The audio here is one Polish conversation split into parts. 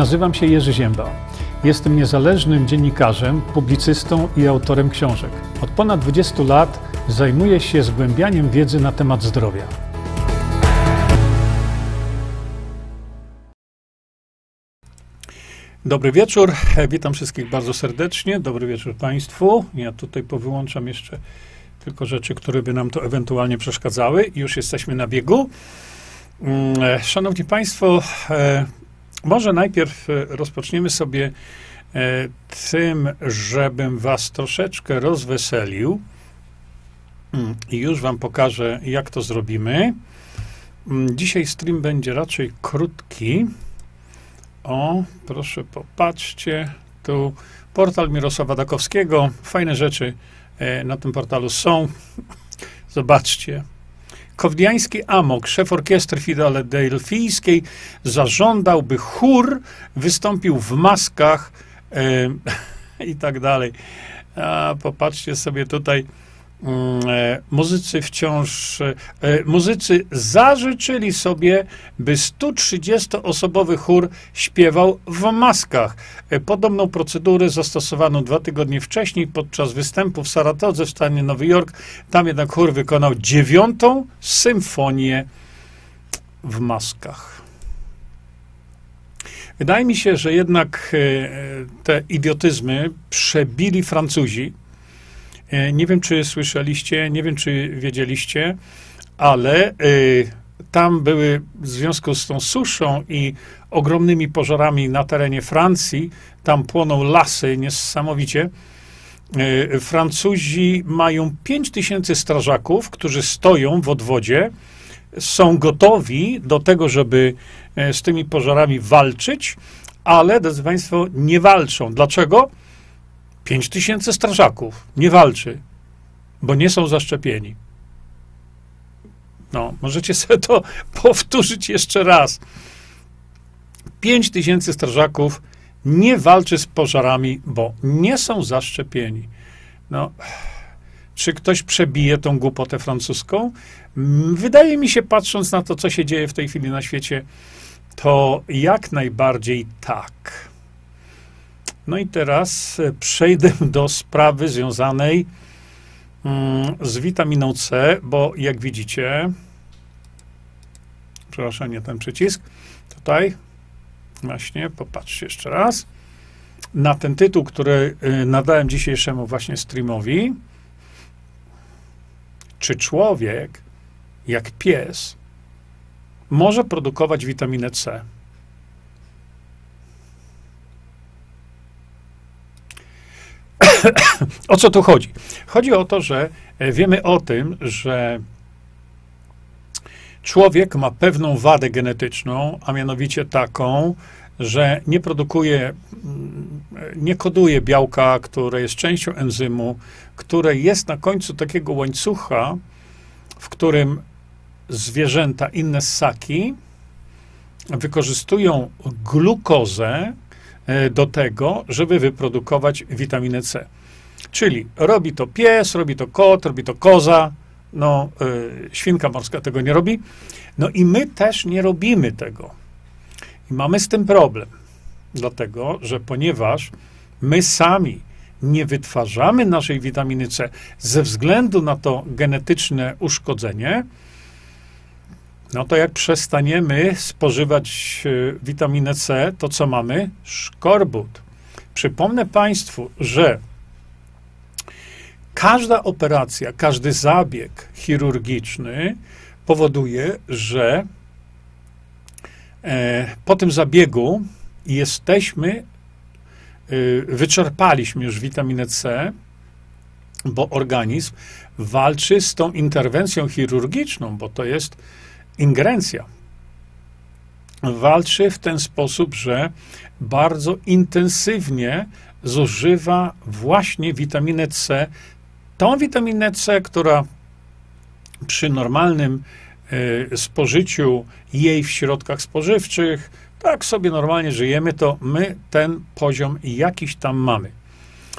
Nazywam się Jerzy Ziemba. Jestem niezależnym dziennikarzem, publicystą i autorem książek. Od ponad 20 lat zajmuję się zgłębianiem wiedzy na temat zdrowia. Dobry wieczór, witam wszystkich bardzo serdecznie. Dobry wieczór Państwu. Ja tutaj powyłączam jeszcze tylko rzeczy, które by nam to ewentualnie przeszkadzały. Już jesteśmy na biegu. Mm, szanowni Państwo, e, może najpierw e, rozpoczniemy sobie e, tym, żebym Was troszeczkę rozweselił. Mm, I już Wam pokażę, jak to zrobimy. Mm, dzisiaj stream będzie raczej krótki. O, proszę popatrzcie. Tu portal Mirosława Dakowskiego. Fajne rzeczy na tym portalu są. Zobaczcie. Kowdiański Amok, szef orkiestry filadelfijskiej, zażądał, by chór wystąpił w maskach i tak dalej. A popatrzcie sobie tutaj muzycy wciąż, e, muzycy zażyczyli sobie, by 130-osobowy chór śpiewał w maskach. E, podobną procedurę zastosowano dwa tygodnie wcześniej podczas występu w Saratodze w stanie Nowy Jork. Tam jednak chór wykonał dziewiątą symfonię w maskach. Wydaje mi się, że jednak te idiotyzmy przebili Francuzi, E, nie wiem, czy słyszeliście, nie wiem, czy wiedzieliście, ale y, tam były w związku z tą suszą i ogromnymi pożarami na terenie Francji, tam płoną lasy niesamowicie. Y, Francuzi mają 5 tysięcy strażaków, którzy stoją w odwodzie, są gotowi do tego, żeby z tymi pożarami walczyć, ale, drodzy Państwo, nie walczą. Dlaczego? 5 tysięcy strażaków nie walczy, bo nie są zaszczepieni. No, możecie sobie to powtórzyć jeszcze raz. 5 tysięcy strażaków nie walczy z pożarami, bo nie są zaszczepieni. No, czy ktoś przebije tą głupotę francuską? Wydaje mi się, patrząc na to, co się dzieje w tej chwili na świecie, to jak najbardziej tak. No i teraz e, przejdę do sprawy związanej mm, z witaminą C, bo jak widzicie, przepraszam, nie ten przycisk, tutaj, właśnie, popatrzcie jeszcze raz, na ten tytuł, który e, nadałem dzisiejszemu właśnie streamowi, czy człowiek, jak pies, może produkować witaminę C? o co tu chodzi? Chodzi o to, że e, wiemy o tym, że człowiek ma pewną wadę genetyczną, a mianowicie taką, że nie produkuje, mm, nie koduje białka, które jest częścią enzymu, które jest na końcu takiego łańcucha, w którym zwierzęta, inne ssaki, wykorzystują glukozę, do tego, żeby wyprodukować witaminę C. Czyli robi to pies, robi to kot, robi to koza, no, y, świnka morska tego nie robi. No i my też nie robimy tego. I mamy z tym problem. Dlatego, że ponieważ my sami nie wytwarzamy naszej witaminy C ze względu na to genetyczne uszkodzenie, no to jak przestaniemy spożywać e, witaminę C, to co mamy? Szkorbut. Przypomnę Państwu, że każda operacja, każdy zabieg chirurgiczny powoduje, że e, po tym zabiegu jesteśmy, e, wyczerpaliśmy już witaminę C, bo organizm walczy z tą interwencją chirurgiczną, bo to jest ingerencja. Walczy w ten sposób, że bardzo intensywnie zużywa właśnie witaminę C, tą witaminę C, która przy normalnym y, spożyciu jej w środkach spożywczych, tak sobie normalnie żyjemy, to my ten poziom jakiś tam mamy.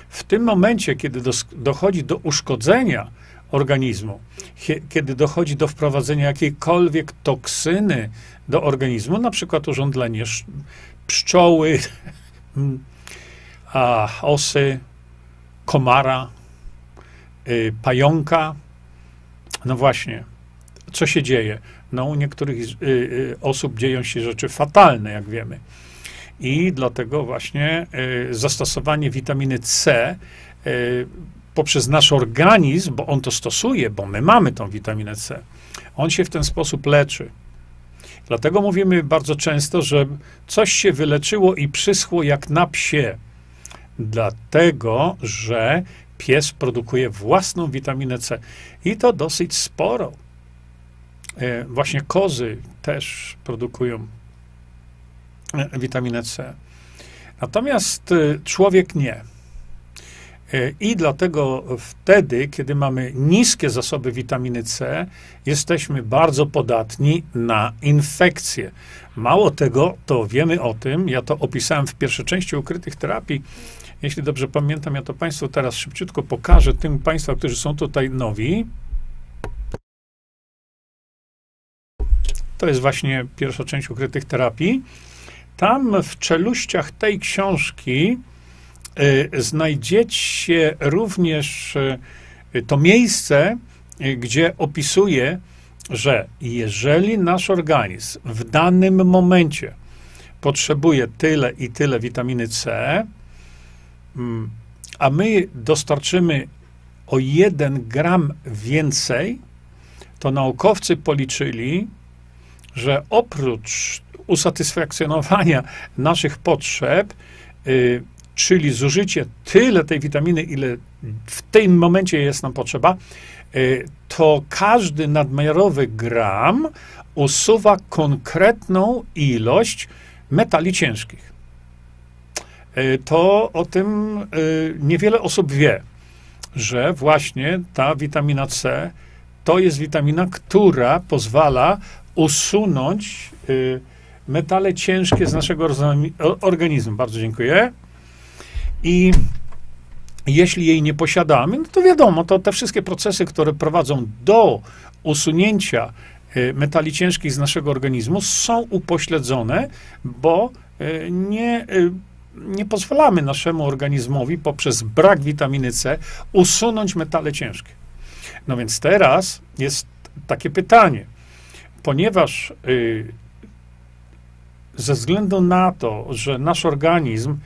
W tym momencie, kiedy dochodzi do uszkodzenia organizmu, kiedy dochodzi do wprowadzenia jakiejkolwiek toksyny do organizmu, na przykład urządlenie pszczoły, a, osy, komara, y, pająka. No właśnie, co się dzieje? No, u niektórych y, y, osób dzieją się rzeczy fatalne, jak wiemy. I dlatego właśnie zastosowanie witaminy C poprzez nasz organizm, bo on to stosuje, bo my mamy tą witaminę C, on się w ten sposób leczy. Dlatego mówimy bardzo często, że coś się wyleczyło i przyschło jak na psie. Dlatego, że pies produkuje własną witaminę C i to dosyć sporo. E, właśnie kozy też produkują e, witaminę C. Natomiast e, człowiek nie. I dlatego wtedy, kiedy mamy niskie zasoby witaminy C, jesteśmy bardzo podatni na infekcje. Mało tego, to wiemy o tym, ja to opisałem w pierwszej części ukrytych terapii. Jeśli dobrze pamiętam, ja to Państwu teraz szybciutko pokażę, tym Państwa, którzy są tutaj nowi. To jest właśnie pierwsza część ukrytych terapii. Tam w czeluściach tej książki znajdziecie również y, to miejsce, y, gdzie opisuje, że jeżeli nasz organizm w danym momencie potrzebuje tyle i tyle witaminy C, mm, a my dostarczymy o 1 gram więcej, to naukowcy policzyli, że oprócz usatysfakcjonowania naszych potrzeb, y, czyli zużycie tyle tej witaminy, ile w tym momencie jest nam potrzeba, y, to każdy nadmiarowy gram usuwa konkretną ilość metali ciężkich. Y, to o tym niewiele osób wie, że właśnie ta witamina C to jest witamina, która pozwala usunąć metale ciężkie z naszego organizmu. Bardzo dziękuję. I jeśli jej nie posiadamy, no to wiadomo, to te wszystkie procesy, które prowadzą do usunięcia y, metali ciężkich z naszego organizmu, są upośledzone, bo y, nie, nie pozwalamy naszemu organizmowi poprzez brak witaminy C usunąć metale ciężkie. No więc teraz jest takie pytanie ponieważ y, ze względu na to, że nasz organizm y,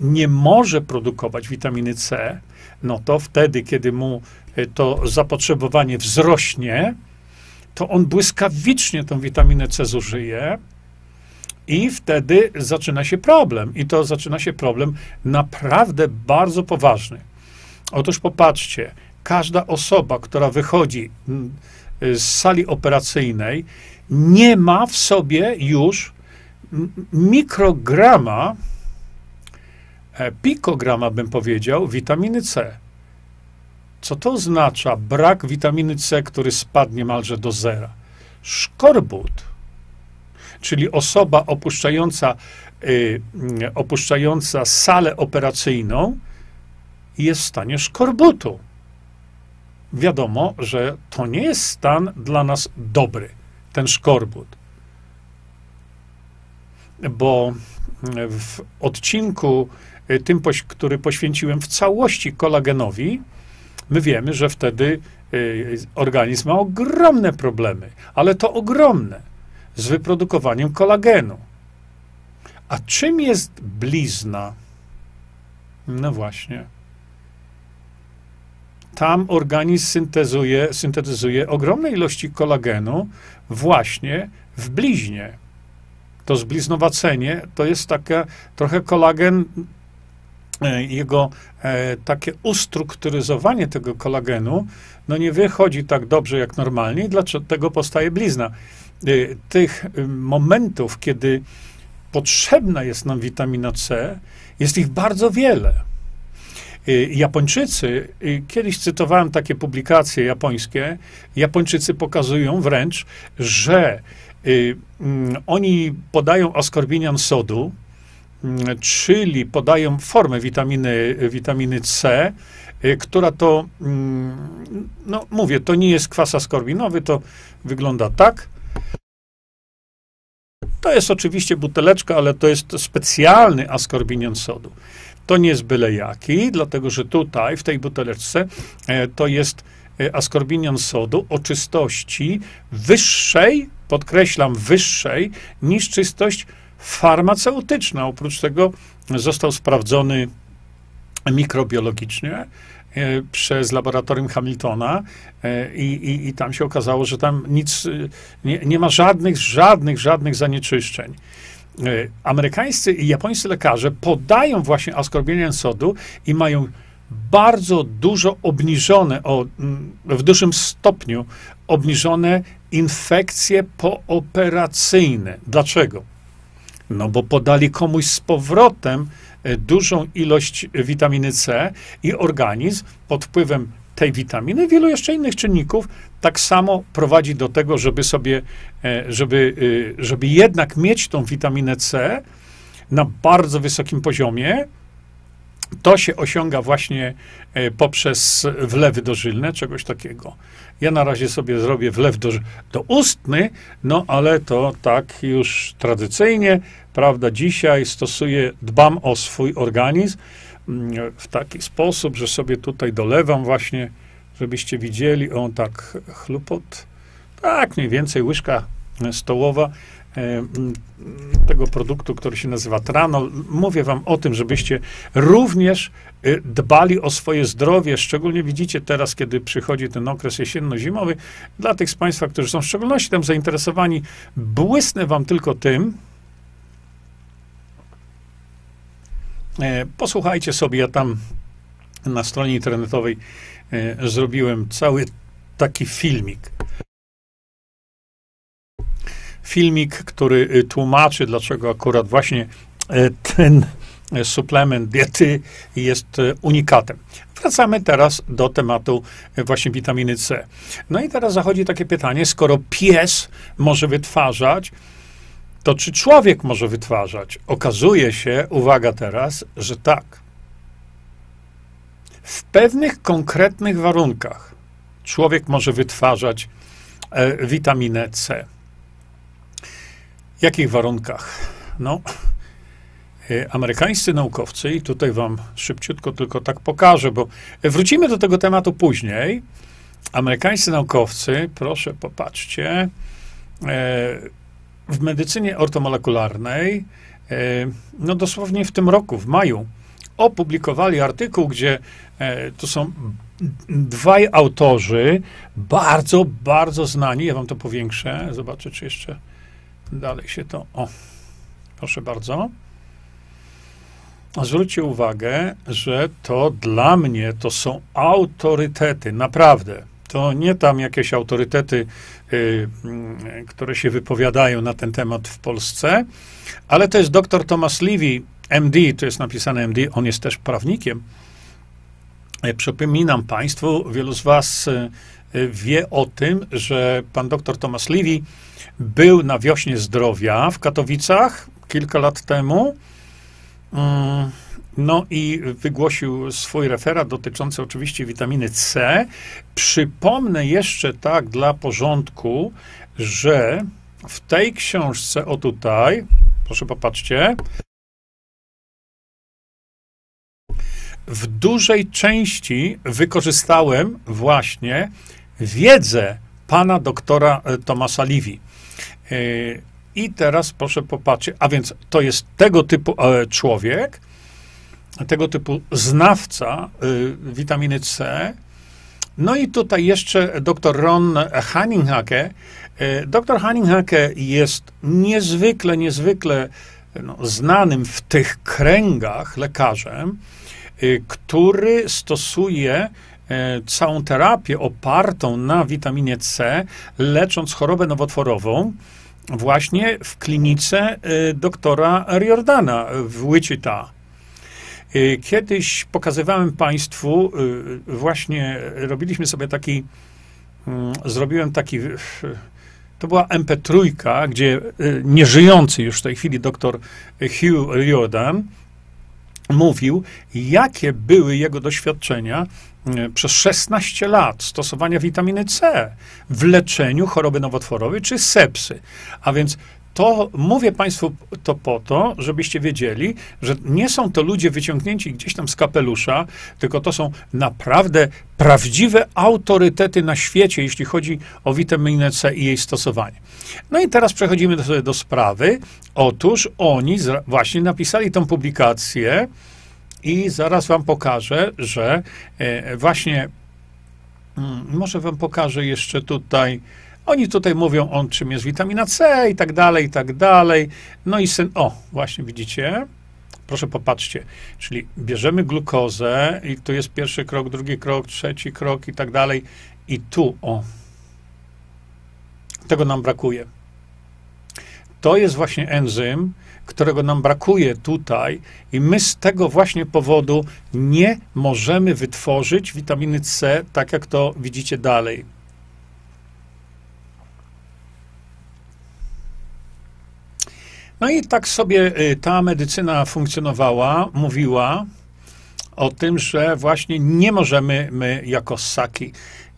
nie może produkować witaminy C, no to wtedy, kiedy mu y, to zapotrzebowanie wzrośnie, to on błyskawicznie tą witaminę C zużyje i wtedy zaczyna się problem. I to zaczyna się problem naprawdę bardzo poważny. Otóż popatrzcie, każda osoba, która wychodzi mm, z sali operacyjnej nie ma w sobie już mikrograma, e, pikograma bym powiedział, witaminy C. Co to oznacza? Brak witaminy C, który spadł niemalże do zera. Szkorbut, czyli osoba opuszczająca, y, opuszczająca salę operacyjną, jest w stanie szkorbutu wiadomo, że to nie jest stan dla nas dobry, ten szkorbut. Bo w odcinku tym, który poświęciłem w całości kolagenowi, my wiemy, że wtedy y, organizm ma ogromne problemy, ale to ogromne, z wyprodukowaniem kolagenu. A czym jest blizna? No właśnie tam organizm syntezuje, syntetyzuje ogromne ilości kolagenu właśnie w bliźnie. To zbliznowacenie to jest takie trochę kolagen, jego e, takie ustrukturyzowanie tego kolagenu, no nie wychodzi tak dobrze jak normalnie i dlaczego powstaje blizna. E, tych momentów, kiedy potrzebna jest nam witamina C, jest ich bardzo wiele. Y, Japończycy, y, kiedyś cytowałem takie publikacje japońskie, Japończycy pokazują wręcz, że y, mm, oni podają askorbinian sodu czyli podają formę witaminy, witaminy C, y, która to, mm, no mówię, to nie jest kwas askorbinowy, to wygląda tak. To jest oczywiście buteleczka, ale to jest specjalny askorbinion sodu. To nie jest byle jaki, dlatego że tutaj, w tej buteleczce, e, to jest e, askorbinion sodu o czystości wyższej, podkreślam, wyższej niż czystość farmaceutyczna. Oprócz tego został sprawdzony mikrobiologicznie e, przez laboratorium Hamiltona i, i, i, tam się okazało, że tam nic, nie, nie ma żadnych, żadnych, żadnych zanieczyszczeń. E, amerykańscy i japońscy lekarze podają właśnie askorbinian sodu i mają bardzo dużo obniżone, o, mm, w dużym stopniu obniżone infekcje pooperacyjne. Dlaczego? No bo podali komuś z powrotem e, dużą ilość witaminy C i organizm pod wpływem tej witaminy, wielu jeszcze innych czynników, tak samo prowadzi do tego, żeby sobie, e, żeby, e, żeby jednak mieć tą witaminę C na bardzo wysokim poziomie. To się osiąga właśnie e, poprzez wlewy dożylne, czegoś takiego. Ja na razie sobie zrobię wlew do, do ustny, no ale to tak już tradycyjnie, prawda, dzisiaj stosuję, dbam o swój organizm, Mm, w taki sposób, że sobie tutaj dolewam właśnie, żebyście widzieli, on tak chlupot, tak mniej więcej łyżka stołowa tego produktu, który się nazywa Tranol. Mówię wam o tym, żebyście również e, dbali o swoje zdrowie, szczególnie widzicie teraz, kiedy przychodzi ten okres jesienno-zimowy. Dla tych z Państwa, którzy są w szczególności tam zainteresowani, błysnę wam tylko tym, E, posłuchajcie sobie, ja tam na stronie internetowej e, zrobiłem cały taki filmik. Filmik, który e, tłumaczy, dlaczego akurat właśnie ten suplement diety jest unikatem. Wracamy teraz do tematu właśnie witaminy C. No i teraz zachodzi takie pytanie, skoro pies może wytwarzać to czy człowiek może wytwarzać? Okazuje się, uwaga teraz, że tak. W pewnych konkretnych warunkach człowiek może wytwarzać e, witaminę C. W jakich warunkach? No, e, amerykańscy naukowcy, i tutaj wam szybciutko tylko tak pokażę, bo wrócimy do tego tematu później. Amerykańscy naukowcy, proszę popatrzcie, e, w medycynie ortomolekularnej, e, no dosłownie w tym roku, w maju, opublikowali artykuł, gdzie e, to są dwaj autorzy, bardzo, bardzo znani. Ja wam to powiększę. Zobaczę, czy jeszcze dalej się to. O, proszę bardzo. Zwróćcie uwagę, że to dla mnie to są autorytety, naprawdę. To nie tam jakieś autorytety, y, y, które się wypowiadają na ten temat w Polsce, ale to jest dr Thomas Levy, MD, to jest napisane MD, on jest też prawnikiem. E, przypominam Państwu, wielu z Was y, wie o tym, że pan dr Thomas Levy był na wiośnie zdrowia w Katowicach kilka lat temu. Mm, no i wygłosił swój referat dotyczący oczywiście witaminy C. Przypomnę jeszcze tak dla porządku, że w tej książce, o tutaj, proszę popatrzcie, w dużej części wykorzystałem właśnie wiedzę pana doktora e, Tomasa Livi. E, I teraz proszę popatrzeć, a więc to jest tego typu e, człowiek, tego typu znawca witaminy C. No i tutaj jeszcze dr Ron Hanninghake. Dr Hanninghake jest niezwykle, niezwykle no, znanym w tych kręgach lekarzem, który stosuje całą terapię opartą na witaminie C, lecząc chorobę nowotworową właśnie w klinice doktora Riordana w Wichita. Y, kiedyś pokazywałem Państwu, właśnie robiliśmy sobie taki, mm, zrobiłem taki, to była MP3, gdzie nieżyjący już w tej chwili doktor Hugh Riordan mówił, jakie były jego doświadczenia przez 16 lat stosowania witaminy C w leczeniu choroby nowotworowej czy sepsy. A więc to mówię Państwu to po to, żebyście wiedzieli, że nie są to ludzie wyciągnięci gdzieś tam z kapelusza, tylko to są naprawdę prawdziwe autorytety na świecie, jeśli chodzi o witaminę C i jej stosowanie. No i teraz przechodzimy do, do sprawy. Otóż oni właśnie napisali tą publikację i zaraz Wam pokażę, że e, właśnie, mm, może Wam pokażę jeszcze tutaj oni tutaj mówią o czym jest witamina C i tak dalej, i tak dalej. No i syn, o, właśnie widzicie? Proszę popatrzcie, czyli bierzemy glukozę i tu jest pierwszy krok, drugi krok, trzeci krok i tak dalej. I tu, o, tego nam brakuje. To jest właśnie enzym, którego nam brakuje tutaj, i my z tego właśnie powodu nie możemy wytworzyć witaminy C, tak jak to widzicie dalej. No i tak sobie y, ta medycyna funkcjonowała, mówiła o tym, że właśnie nie możemy my jako ssaki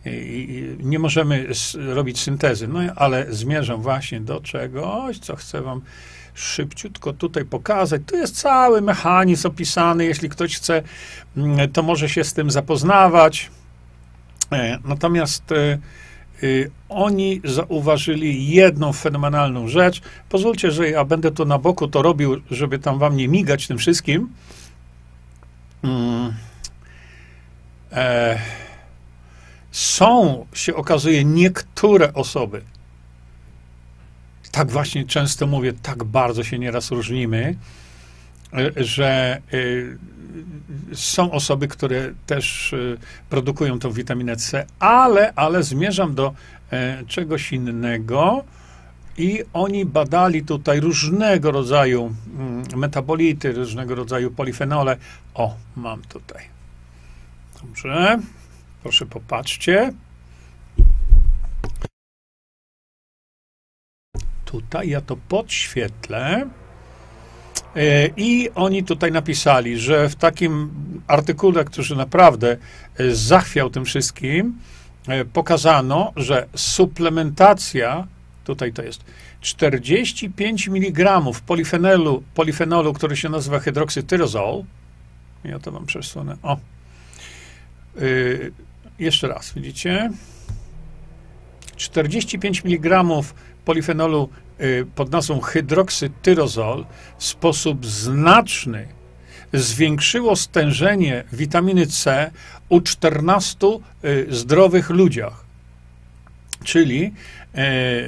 y, nie możemy robić syntezy. No ale zmierzam właśnie do czegoś, co chcę wam szybciutko tutaj pokazać. Tu jest cały mechanizm opisany. Jeśli ktoś chce, mm, to może się z tym zapoznawać. E, natomiast y, Y, oni zauważyli jedną fenomenalną rzecz. Pozwólcie, że ja będę to na boku to robił, żeby tam wam nie migać tym wszystkim. Mm. E, są, się okazuje, niektóre osoby, tak właśnie często mówię, tak bardzo się nieraz różnimy, e, że y, są osoby, które też y, produkują tą witaminę C, ale, ale zmierzam do e, czegoś innego. I oni badali tutaj różnego rodzaju mm, metabolity, różnego rodzaju polifenole. O, mam tutaj. Dobrze. Proszę popatrzcie. Tutaj ja to podświetlę. E, I oni tutaj napisali, że w takim artykule, który naprawdę e, zachwiał tym wszystkim, e, pokazano, że suplementacja, tutaj to jest 45 mg polifenolu, polifenolu, który się nazywa hydroksytyrozol. Ja to wam przesunę. O. Jeszcze raz, widzicie? 45 mg polifenolu pod nazwą hydroksytyrozol w sposób znaczny zwiększyło stężenie witaminy C u 14 y, zdrowych ludziach. Czyli e,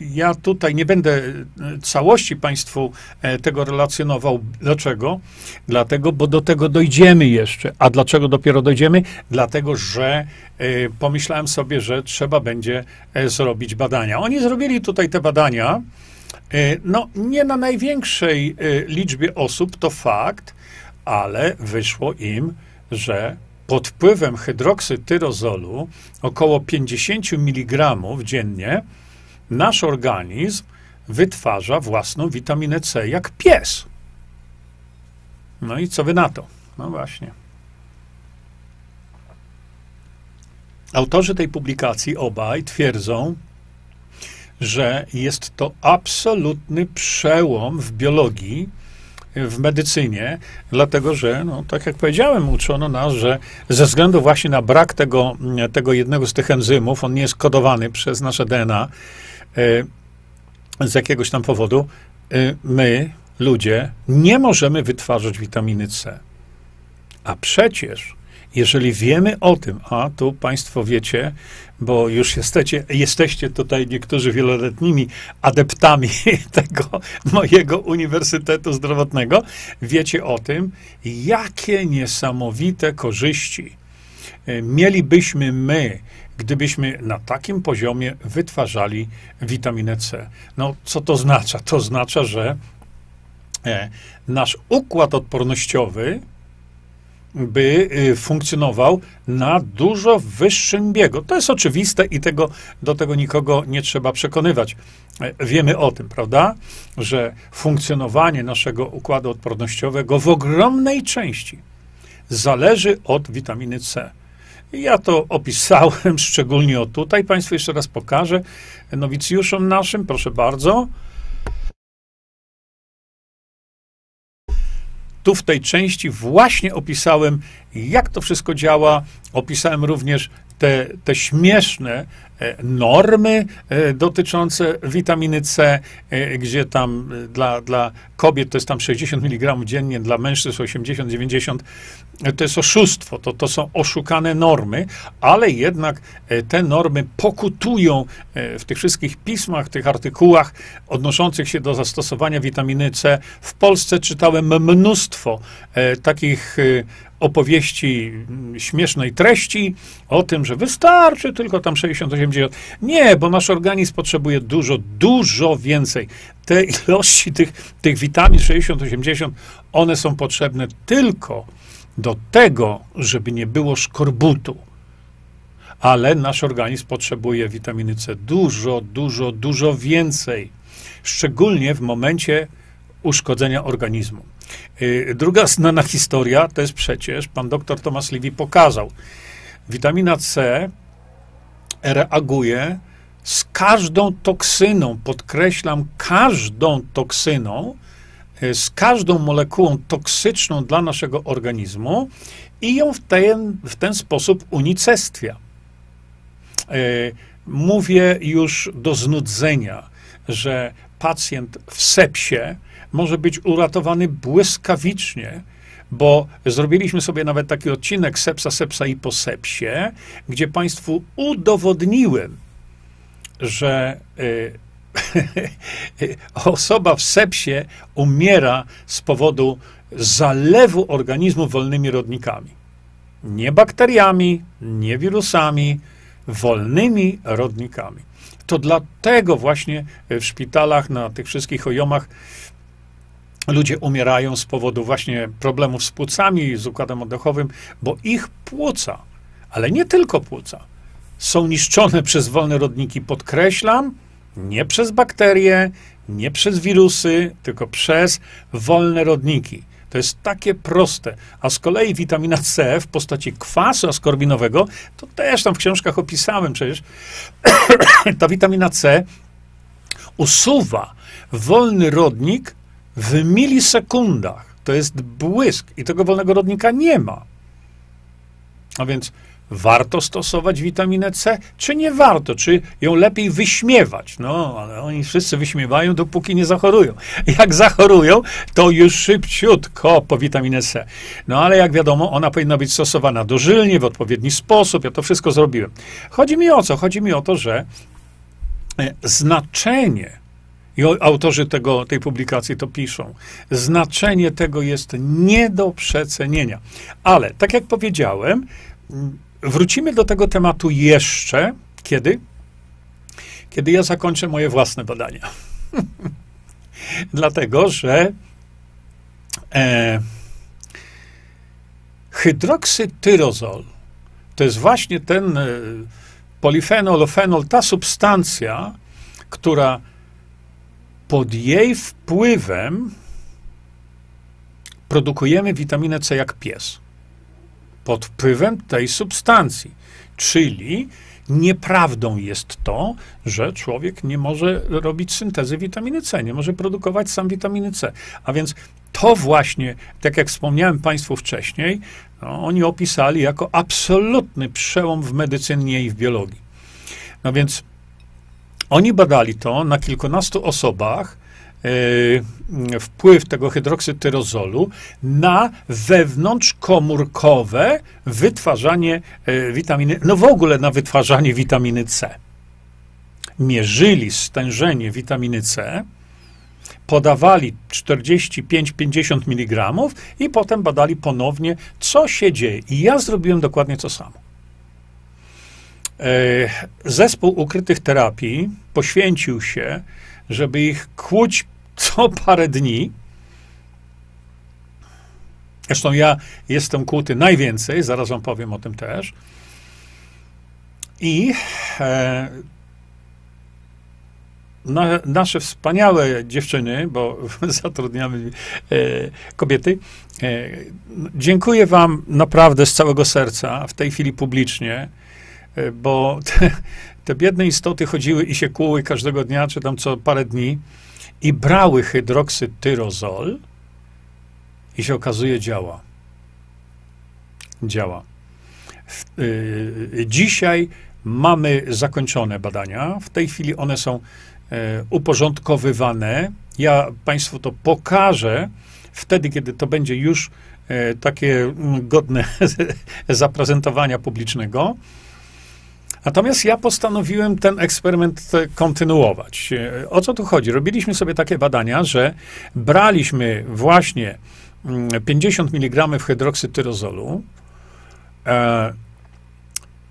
ja tutaj nie będę e, całości Państwu e, tego relacjonował. Dlaczego? Dlatego, bo do tego dojdziemy jeszcze. A dlaczego dopiero dojdziemy? Dlatego, że pomyślałem sobie, że trzeba będzie zrobić badania. Oni zrobili tutaj te badania. No, nie na największej liczbie osób, to fakt, ale wyszło im, że pod wpływem hydroksytyrozolu, około 50 mg dziennie, nasz organizm wytwarza własną witaminę C jak pies. No i co wy na to? No właśnie. Autorzy tej publikacji obaj twierdzą, że jest to absolutny przełom w biologii, w medycynie, dlatego że, no, tak jak powiedziałem, uczono nas, że ze względu właśnie na brak tego, tego jednego z tych enzymów, on nie jest kodowany przez nasze DNA, e, z jakiegoś tam powodu, e, my, ludzie, nie możemy wytwarzać witaminy C. A przecież jeżeli wiemy o tym, a tu Państwo wiecie, bo już jesteście, jesteście tutaj niektórzy wieloletnimi adeptami tego mojego Uniwersytetu Zdrowotnego, wiecie o tym, jakie niesamowite korzyści e, mielibyśmy my, gdybyśmy na takim poziomie wytwarzali witaminę C. No, co to oznacza? To oznacza, że e, nasz układ odpornościowy by y, funkcjonował na dużo wyższym biegu. To jest oczywiste i tego, do tego nikogo nie trzeba przekonywać. E, wiemy o tym, prawda? Że funkcjonowanie naszego układu odpornościowego w ogromnej części zależy od witaminy C. Ja to opisałem szczególnie o tutaj. Państwu jeszcze raz pokażę. Nowicjuszom naszym, proszę bardzo. Tu w tej części właśnie opisałem, jak to wszystko działa. Opisałem również te, te śmieszne e, normy e, dotyczące witaminy C, e, gdzie tam dla, dla kobiet to jest tam 60 mg dziennie, dla mężczyzn 80-90. To jest oszustwo, to, to są oszukane normy, ale jednak te normy pokutują w tych wszystkich pismach, tych artykułach odnoszących się do zastosowania witaminy C. W Polsce czytałem mnóstwo takich opowieści mm, śmiesznej treści o tym, że wystarczy tylko tam 60-80. Nie, bo nasz organizm potrzebuje dużo, dużo więcej. Te ilości tych, tych witamin 60-80, one są potrzebne tylko do tego, żeby nie było szkorbutu. Ale nasz organizm potrzebuje witaminy C dużo, dużo, dużo więcej. Szczególnie w momencie uszkodzenia organizmu. Y, druga znana historia to jest przecież, pan doktor Thomas Levy pokazał, witamina C reaguje z każdą toksyną, podkreślam, każdą toksyną, y, z każdą molekułą toksyczną dla naszego organizmu i ją w ten, w ten sposób unicestwia. Y, mówię już do znudzenia, że pacjent w sepsie może być uratowany błyskawicznie, bo zrobiliśmy sobie nawet taki odcinek sepsa, sepsa i po sepsie, gdzie Państwu udowodniłem, że y, osoba w sepsie umiera z powodu zalewu organizmu wolnymi rodnikami. Nie bakteriami, nie wirusami, wolnymi rodnikami. To dlatego właśnie w szpitalach, na tych wszystkich ojomach ludzie umierają z powodu właśnie problemów z płucami, z układem oddechowym, bo ich płuca, ale nie tylko płuca, są niszczone przez wolne rodniki. Podkreślam, nie przez bakterie, nie przez wirusy, tylko przez wolne rodniki. To jest takie proste. A z kolei witamina C w postaci kwasu askorbinowego, to też tam w książkach opisałem przecież, ta witamina C usuwa wolny rodnik w milisekundach. To jest błysk i tego wolnego rodnika nie ma. A więc warto stosować witaminę C, czy nie warto, czy ją lepiej wyśmiewać. No, ale oni wszyscy wyśmiewają, dopóki nie zachorują. Jak zachorują, to już szybciutko po witaminę C. No, ale jak wiadomo, ona powinna być stosowana dożylnie, w odpowiedni sposób. Ja to wszystko zrobiłem. Chodzi mi o co? Chodzi mi o to, że e, znaczenie i autorzy tego, tej publikacji to piszą. Znaczenie tego jest nie do przecenienia. Ale, tak jak powiedziałem, wrócimy do tego tematu jeszcze kiedy? Kiedy ja zakończę moje własne badania. Dlatego, że e, hydroksytyrozol to jest właśnie ten e, polifenol, fenol, ta substancja, która pod jej wpływem produkujemy witaminę C jak pies. Pod wpływem tej substancji. Czyli nieprawdą jest to, że człowiek nie może robić syntezy witaminy C, nie może produkować sam witaminy C. A więc to właśnie, tak jak wspomniałem Państwu wcześniej, no, oni opisali jako absolutny przełom w medycynie i w biologii. No więc oni badali to na kilkunastu osobach, e, wpływ tego hydroksytyrozolu na wewnątrzkomórkowe wytwarzanie e, witaminy, no w ogóle na wytwarzanie witaminy C. Mierzyli stężenie witaminy C, podawali 45-50 mg i potem badali ponownie, co się dzieje. I ja zrobiłem dokładnie to samo. E, zespół ukrytych terapii poświęcił się, żeby ich kłuć co parę dni. Zresztą ja jestem kłuty najwięcej, zaraz wam powiem o tym też. I e, na, nasze wspaniałe dziewczyny, bo zatrudniamy e, kobiety, e, dziękuję wam naprawdę z całego serca, w tej chwili publicznie, bo te, te biedne istoty chodziły i się kłuły każdego dnia, czy tam co parę dni i brały hydroksytyrozol i się okazuje działa. Działa. Y, dzisiaj mamy zakończone badania. W tej chwili one są e, uporządkowywane. Ja Państwu to pokażę wtedy, kiedy to będzie już e, takie mm, godne zaprezentowania publicznego. Natomiast ja postanowiłem ten eksperyment kontynuować. E, o co tu chodzi? Robiliśmy sobie takie badania, że braliśmy właśnie 50 mm, mg hydroksytyrozolu e,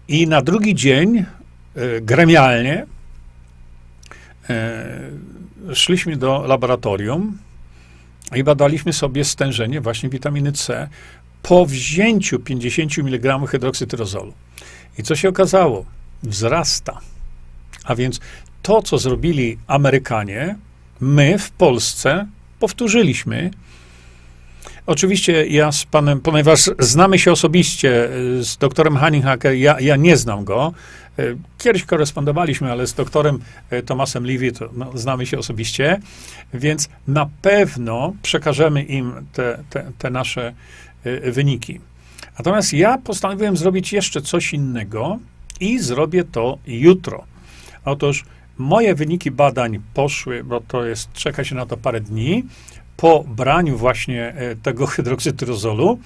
i na drugi dzień e, gremialnie e, szliśmy do laboratorium i badaliśmy sobie stężenie właśnie witaminy C po wzięciu 50 mg hydroksytyrozolu. I co się okazało? Wzrasta. A więc to, co zrobili Amerykanie, my w Polsce powtórzyliśmy Oczywiście ja z panem, ponieważ znamy się osobiście e, z doktorem Hanninghacker, ja, ja nie znam go. E, kiedyś korespondowaliśmy, ale z doktorem e, Tomasem Levy to, no, znamy się osobiście, więc na pewno przekażemy im te, te, te nasze wyniki. Natomiast ja postanowiłem zrobić jeszcze coś innego i zrobię to jutro. Otóż moje wyniki badań poszły, bo to jest, czeka się na to parę dni, po braniu właśnie e, tego hydroksytyrozolu,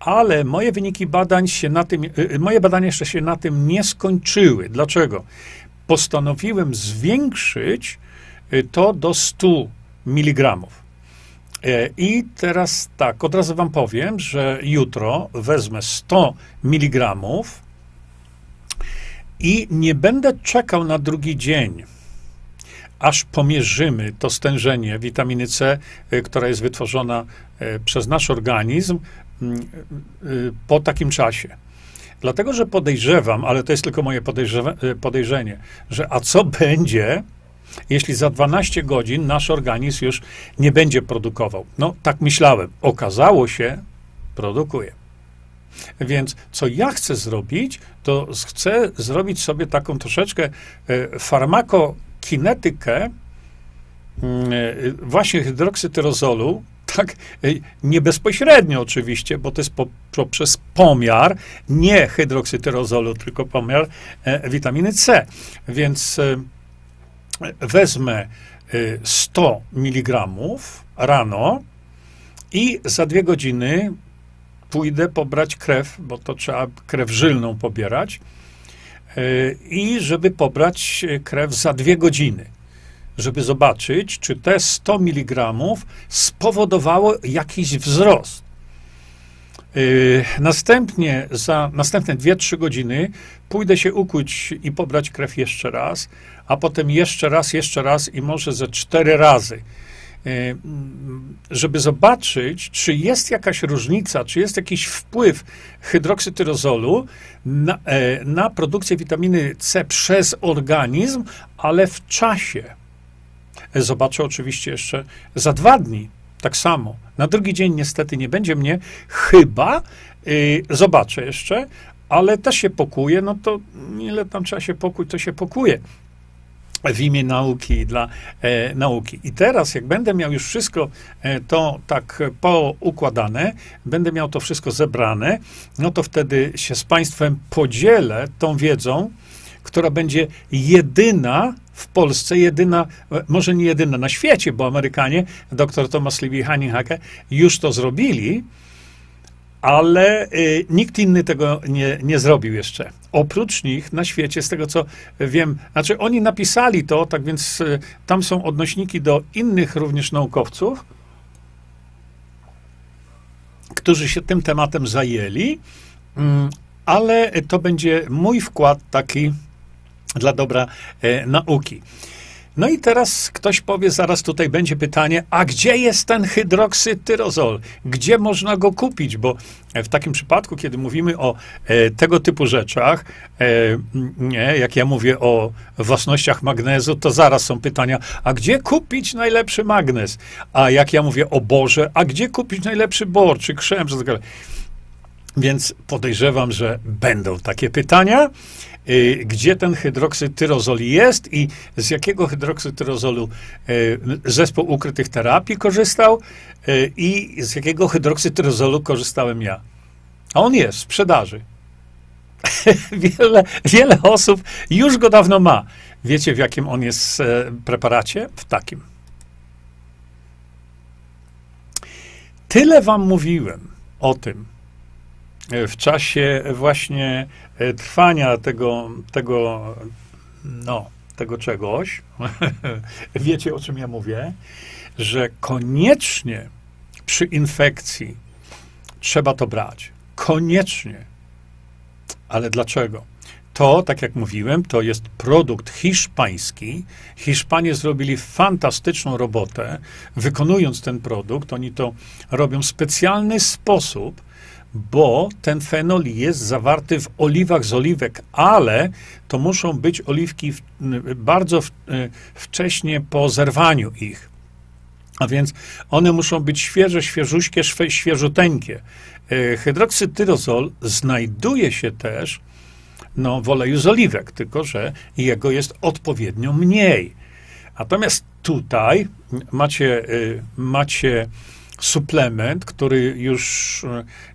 ale moje wyniki badań się na tym, e, e, moje badania jeszcze się na tym nie skończyły. Dlaczego? Postanowiłem zwiększyć to do 100 mg. I teraz tak, od razu wam powiem, że jutro wezmę 100 mg i nie będę czekał na drugi dzień aż pomierzymy to stężenie witaminy C, y, która jest wytworzona y, przez nasz organizm mm, y, po takim czasie. Dlatego, że podejrzewam, ale to jest tylko moje podejrzenie, że a co będzie, jeśli za 12 godzin nasz organizm już nie będzie produkował? No, tak myślałem. Okazało się, produkuje. Więc co ja chcę zrobić, to chcę zrobić sobie taką troszeczkę farmako kinetykę mm, e, właśnie hydroksytyrozolu, tak e, nie bezpośrednio oczywiście, bo to jest po, poprzez pomiar nie hydroksytyrozolu, tylko pomiar e, witaminy C. Więc e, wezmę e, 100 mg rano i za dwie godziny pójdę pobrać krew, bo to trzeba krew żylną pobierać i żeby pobrać krew za dwie godziny, żeby zobaczyć, czy te 100 mg spowodowało jakiś wzrost. Yy, następnie, za następne 2-3 godziny pójdę się ukuć i pobrać krew jeszcze raz, a potem jeszcze raz, jeszcze raz i może ze cztery razy. E, żeby zobaczyć, czy jest jakaś różnica, czy jest jakiś wpływ hydroksytyrozolu na, e, na produkcję witaminy C przez organizm, ale w czasie. E, zobaczę oczywiście jeszcze za dwa dni. Tak samo. Na drugi dzień niestety nie będzie mnie, chyba zobaczę jeszcze, ale też się pokuje, no to ile tam trzeba się pokój, to się pokuje w imię nauki dla e, nauki. I teraz, jak będę miał już wszystko e, to tak poukładane, będę miał to wszystko zebrane, no to wtedy się z Państwem podzielę tą wiedzą, która będzie jedyna w Polsce, jedyna, e, może nie jedyna na świecie, bo Amerykanie, dr Thomas Levy Honeyhacker, już to zrobili, ale y, nikt inny tego nie, nie zrobił jeszcze. Oprócz nich na świecie, z tego co wiem, znaczy oni napisali to, tak więc y, tam są odnośniki do innych również naukowców, którzy się tym tematem zajęli, y, ale to będzie mój wkład taki dla dobra e, nauki. No i teraz ktoś powie, zaraz tutaj będzie pytanie, a gdzie jest ten hydroksytyrozol? Gdzie można go kupić? Bo w takim przypadku, kiedy mówimy o e, tego typu rzeczach, e, nie, jak ja mówię o własnościach magnezu, to zaraz są pytania, a gdzie kupić najlepszy magnez? A jak ja mówię o borze, a gdzie kupić najlepszy bor, czy krzem, czy tak dalej. Więc podejrzewam, że będą takie pytania. Y, gdzie ten hydroksytyrozol jest i z jakiego hydroksytyrozolu y, zespół ukrytych terapii korzystał y, i z jakiego hydroksytyrozolu korzystałem ja. A on jest w sprzedaży. wiele, wiele osób już go dawno ma. Wiecie, w jakim on jest preparacie? W takim. Tyle wam mówiłem o tym, w czasie właśnie e, trwania tego, tego, no, tego czegoś, wiecie o czym ja mówię, że koniecznie przy infekcji trzeba to brać. Koniecznie. Ale dlaczego? To, tak jak mówiłem, to jest produkt hiszpański. Hiszpanie zrobili fantastyczną robotę, wykonując ten produkt. Oni to robią w specjalny sposób, bo ten fenol jest zawarty w oliwach z oliwek, ale to muszą być oliwki w, bardzo w, e, wcześnie po zerwaniu ich. A więc one muszą być świeże, świeżuśkie, świeżuteńkie. E, hydroksytyrozol znajduje się też no, w oleju z oliwek, tylko że jego jest odpowiednio mniej. Natomiast tutaj macie, macie suplement, który już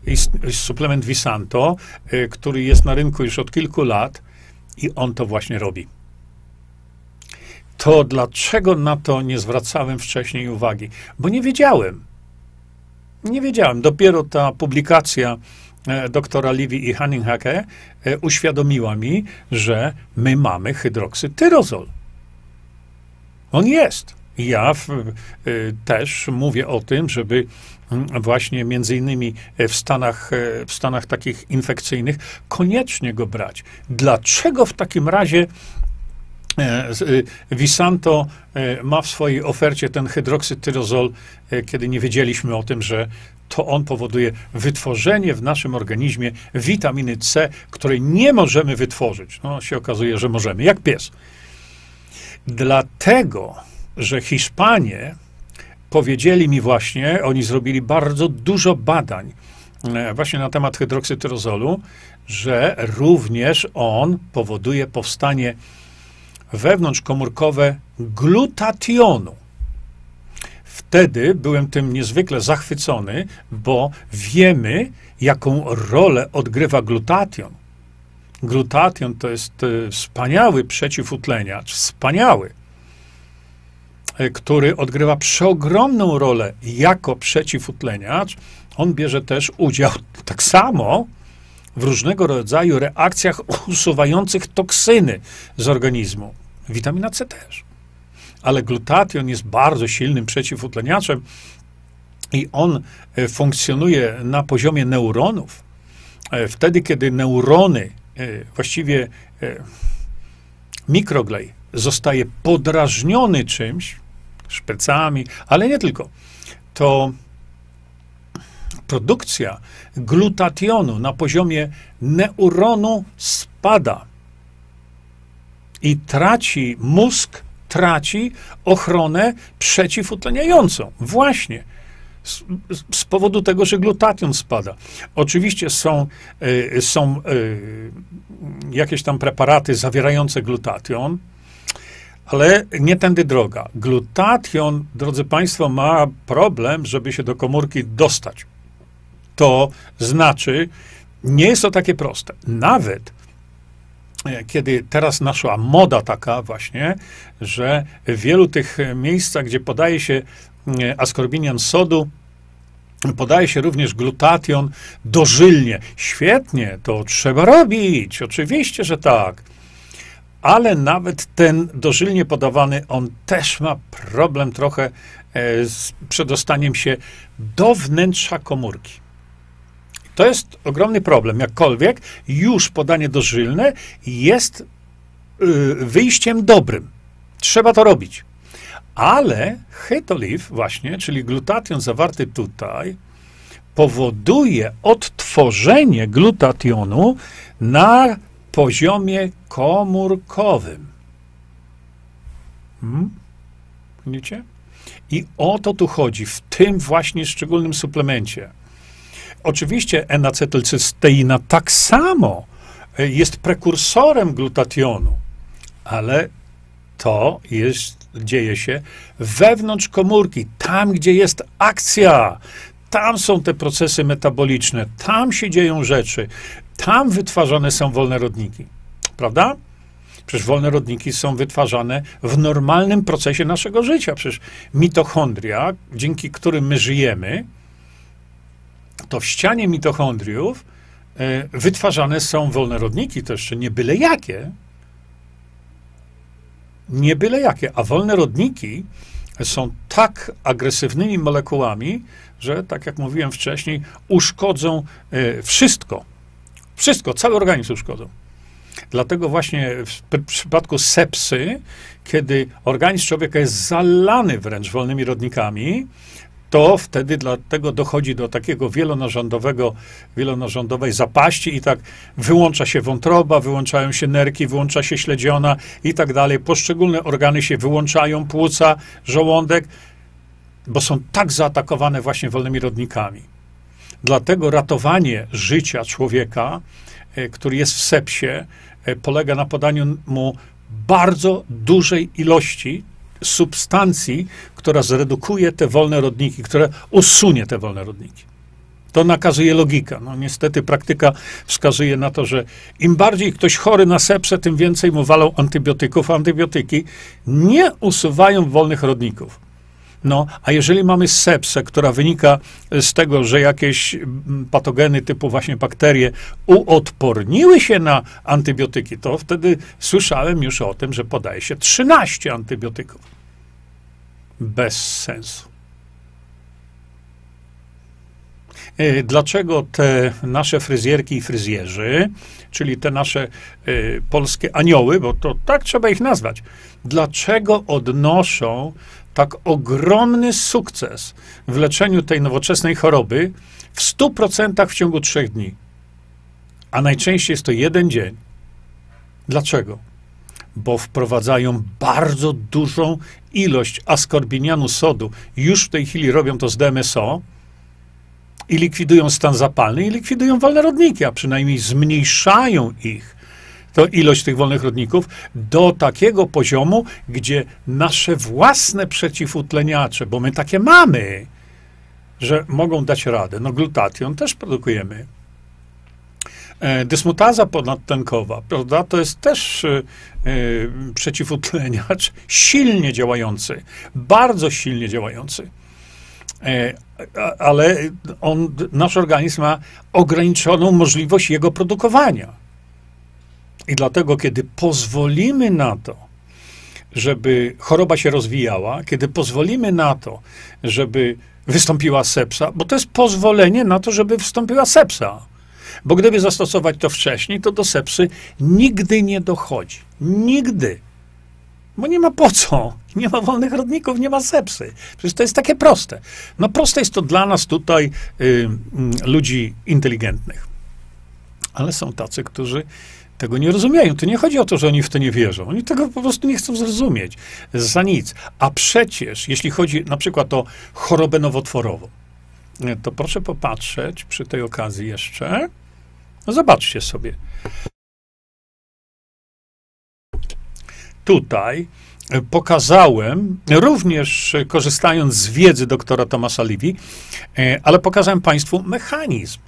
jest, suplement Visanto, y, który jest na rynku już od kilku lat i on to właśnie robi. To dlaczego na to nie zwracałem wcześniej uwagi? Bo nie wiedziałem. Nie wiedziałem. Dopiero ta publikacja e, doktora Livy i Hanninghake e, uświadomiła mi, że my mamy hydroksytyrozol. On jest. Ja w, y, też mówię o tym, żeby mm, właśnie między innymi w Stanach, e, w Stanach takich infekcyjnych koniecznie go brać. Dlaczego w takim razie e, y, Visanto e, ma w swojej ofercie ten hydroksytyrozol, kiedy nie wiedzieliśmy o tym, że to on powoduje wytworzenie w naszym organizmie witaminy C, której nie możemy wytworzyć. No, się okazuje, że możemy, jak pies. Dlatego że Hiszpanie powiedzieli mi właśnie, oni zrobili bardzo dużo badań e, właśnie na temat hydroksytyrozolu, że również on powoduje powstanie wewnątrzkomórkowe glutationu. Wtedy byłem tym niezwykle zachwycony, bo wiemy, jaką rolę odgrywa glutation. Glutation to jest e, wspaniały przeciwutleniacz, wspaniały. E, który odgrywa przeogromną rolę jako przeciwutleniacz, on bierze też udział tak samo w różnego rodzaju reakcjach usuwających toksyny z organizmu. Witamina C też. Ale glutation jest bardzo silnym przeciwutleniaczem i on e, funkcjonuje na poziomie neuronów. E, wtedy, kiedy neurony, właściwie mikroglej, zostaje podrażniony czymś, szpecami, ale nie tylko. To produkcja glutationu na poziomie neuronu spada i traci mózg, traci ochronę przeciwutleniającą. Właśnie. Z, z, powodu tego, że glutation spada. Oczywiście są, y, są y, jakieś tam preparaty zawierające glutation, ale nie tędy droga. Glutation, drodzy Państwo, ma problem, żeby się do komórki dostać. To znaczy, nie jest to takie proste. Nawet e, kiedy teraz naszła moda taka właśnie, że w wielu tych miejscach, gdzie podaje się e, askorbinian sodu, podaje się również glutation dożylnie. Świetnie, to trzeba robić. Oczywiście, że tak ale nawet ten dożylnie podawany, on też ma problem trochę e, z przedostaniem się do wnętrza komórki. To jest ogromny problem. Jakkolwiek już podanie dożylne jest y, wyjściem dobrym. Trzeba to robić. Ale hetoliv właśnie, czyli glutation zawarty tutaj, powoduje odtworzenie glutationu na poziomie komórkowym. Hmm? Widzicie? I o to tu chodzi, w tym właśnie szczególnym suplemencie. Oczywiście N-acetylcysteina tak samo e, jest prekursorem glutationu, ale to jest, dzieje się wewnątrz komórki, tam gdzie jest akcja, tam są te procesy metaboliczne, tam się dzieją rzeczy, tam wytwarzane są wolne rodniki. Prawda? Przecież wolne rodniki są wytwarzane w normalnym procesie naszego życia. Przecież mitochondria, dzięki którym my żyjemy, to w ścianie mitochondriów e, wytwarzane są wolne rodniki, to jeszcze nie byle jakie. Nie byle jakie. A wolne rodniki są tak agresywnymi molekułami, że, tak jak mówiłem wcześniej, uszkodzą e, wszystko. Wszystko, cały organizm uszkodzą. Dlatego właśnie w przypadku sepsy, kiedy organizm człowieka jest zalany wręcz wolnymi rodnikami, to wtedy dlatego dochodzi do takiego wielonarządowego, wielonarządowej zapaści i tak wyłącza się wątroba, wyłączają się nerki, wyłącza się śledziona i tak dalej. Poszczególne organy się wyłączają, płuca, żołądek, bo są tak zaatakowane właśnie wolnymi rodnikami. Dlatego ratowanie życia człowieka, e, który jest w sepsie, e, polega na podaniu mu bardzo dużej ilości substancji, która zredukuje te wolne rodniki, która usunie te wolne rodniki. To nakazuje logika. No niestety praktyka wskazuje na to, że im bardziej ktoś chory na sepsę, tym więcej mu walą antybiotyków. Antybiotyki nie usuwają wolnych rodników. No, a jeżeli mamy sepsę, która wynika z tego, że jakieś mm, patogeny typu właśnie bakterie uodporniły się na antybiotyki, to wtedy słyszałem już o tym, że podaje się 13 antybiotyków. Bez sensu. E, dlaczego te nasze fryzjerki i fryzjerzy, czyli te nasze y, polskie anioły, bo to tak trzeba ich nazwać, dlaczego odnoszą tak ogromny sukces w leczeniu tej nowoczesnej choroby w 100% w ciągu trzech dni. A najczęściej jest to jeden dzień. Dlaczego? Bo wprowadzają bardzo dużą ilość askorbinianu sodu. Już w tej chwili robią to z DMSO i likwidują stan zapalny i likwidują wolne rodniki, a przynajmniej zmniejszają ich to ilość tych wolnych rodników do takiego poziomu, gdzie nasze własne przeciwutleniacze, bo my takie mamy, że mogą dać radę. No glutation też produkujemy. E, dysmutaza ponadtlenkowa, prawda, to jest też e, e, przeciwutleniacz silnie działający, bardzo silnie działający. Ale on, nasz organizm ma ograniczoną możliwość jego produkowania. I dlatego, kiedy pozwolimy na to, żeby choroba się rozwijała, kiedy pozwolimy na to, żeby wystąpiła sepsa, bo to jest pozwolenie na to, żeby wystąpiła sepsa. Bo gdyby zastosować to wcześniej, to do sepsy nigdy nie dochodzi. Nigdy. Bo nie ma po co. Nie ma wolnych rodników, nie ma sepsy. Przecież to jest takie proste. No proste jest to dla nas tutaj, y, y, ludzi inteligentnych. Ale są tacy, którzy tego nie rozumieją. To nie chodzi o to, że oni w to nie wierzą. Oni tego po prostu nie chcą zrozumieć. Za nic. A przecież, jeśli chodzi na przykład o chorobę nowotworową, to proszę popatrzeć przy tej okazji jeszcze. No zobaczcie sobie. Tutaj pokazałem, również korzystając z wiedzy doktora Tomasa Livi, e, ale pokazałem Państwu mechanizm.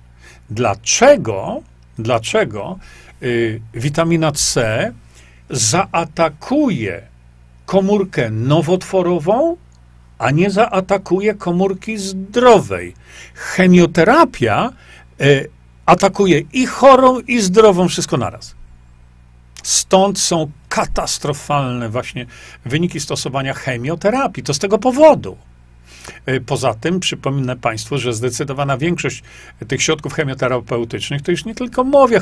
Dlaczego, dlaczego witamina C zaatakuje komórkę nowotworową, a nie zaatakuje komórki zdrowej. Chemioterapia y, atakuje i chorą, i zdrową, wszystko naraz. Stąd są katastrofalne właśnie wyniki stosowania chemioterapii. To z tego powodu. E, poza tym przypominę Państwu, że zdecydowana większość tych środków chemioterapeutycznych to już nie tylko mówię,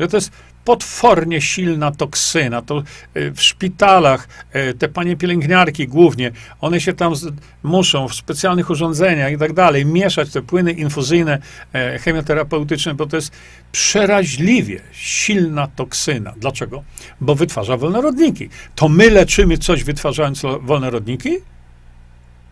że to jest potwornie silna toksyna. To e, w szpitalach e, te panie pielęgniarki głównie, one się tam muszą w specjalnych urządzeniach i tak dalej mieszać te płyny infuzyjne, chemioterapeutyczne, bo to jest przeraźliwie silna toksyna. Dlaczego? Bo wytwarza wolnorodniki. To my leczymy coś wytwarzając wolnorodniki?